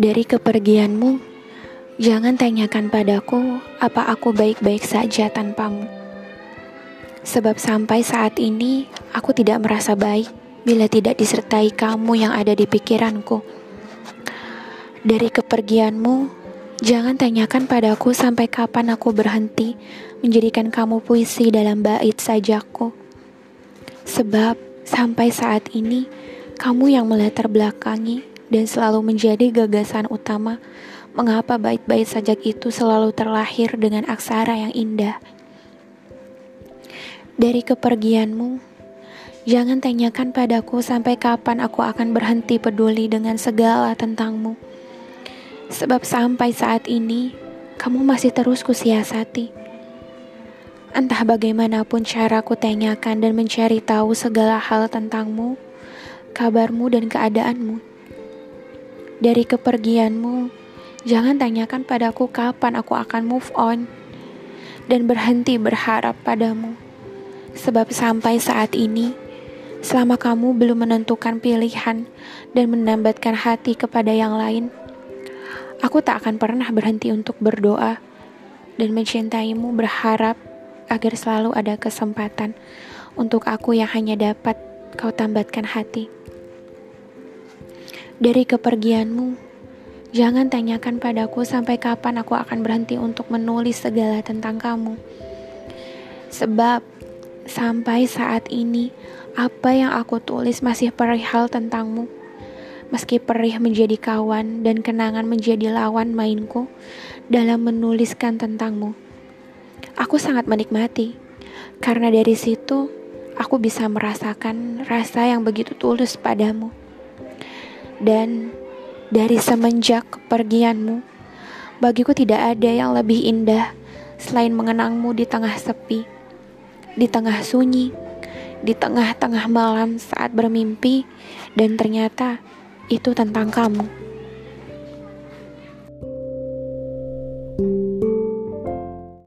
Dari kepergianmu, jangan tanyakan padaku apa aku baik-baik saja tanpamu. Sebab sampai saat ini, aku tidak merasa baik bila tidak disertai kamu yang ada di pikiranku. Dari kepergianmu, jangan tanyakan padaku sampai kapan aku berhenti menjadikan kamu puisi dalam bait sajaku. Sebab sampai saat ini, kamu yang melatar belakangi dan selalu menjadi gagasan utama mengapa bait-bait sajak itu selalu terlahir dengan aksara yang indah. Dari kepergianmu, jangan tanyakan padaku sampai kapan aku akan berhenti peduli dengan segala tentangmu. Sebab sampai saat ini, kamu masih terus kusiasati. Entah bagaimanapun cara ku tanyakan dan mencari tahu segala hal tentangmu, kabarmu dan keadaanmu dari kepergianmu, jangan tanyakan padaku kapan aku akan move on dan berhenti berharap padamu. Sebab sampai saat ini, selama kamu belum menentukan pilihan dan menambatkan hati kepada yang lain, aku tak akan pernah berhenti untuk berdoa dan mencintaimu berharap agar selalu ada kesempatan untuk aku yang hanya dapat kau tambatkan hati. Dari kepergianmu, jangan tanyakan padaku sampai kapan aku akan berhenti untuk menulis segala tentang kamu. Sebab sampai saat ini, apa yang aku tulis masih perihal tentangmu. Meski perih menjadi kawan dan kenangan menjadi lawan mainku dalam menuliskan tentangmu. Aku sangat menikmati, karena dari situ aku bisa merasakan rasa yang begitu tulus padamu. Dan dari semenjak kepergianmu, bagiku tidak ada yang lebih indah selain mengenangmu di tengah sepi, di tengah sunyi, di tengah-tengah malam saat bermimpi, dan ternyata itu tentang kamu.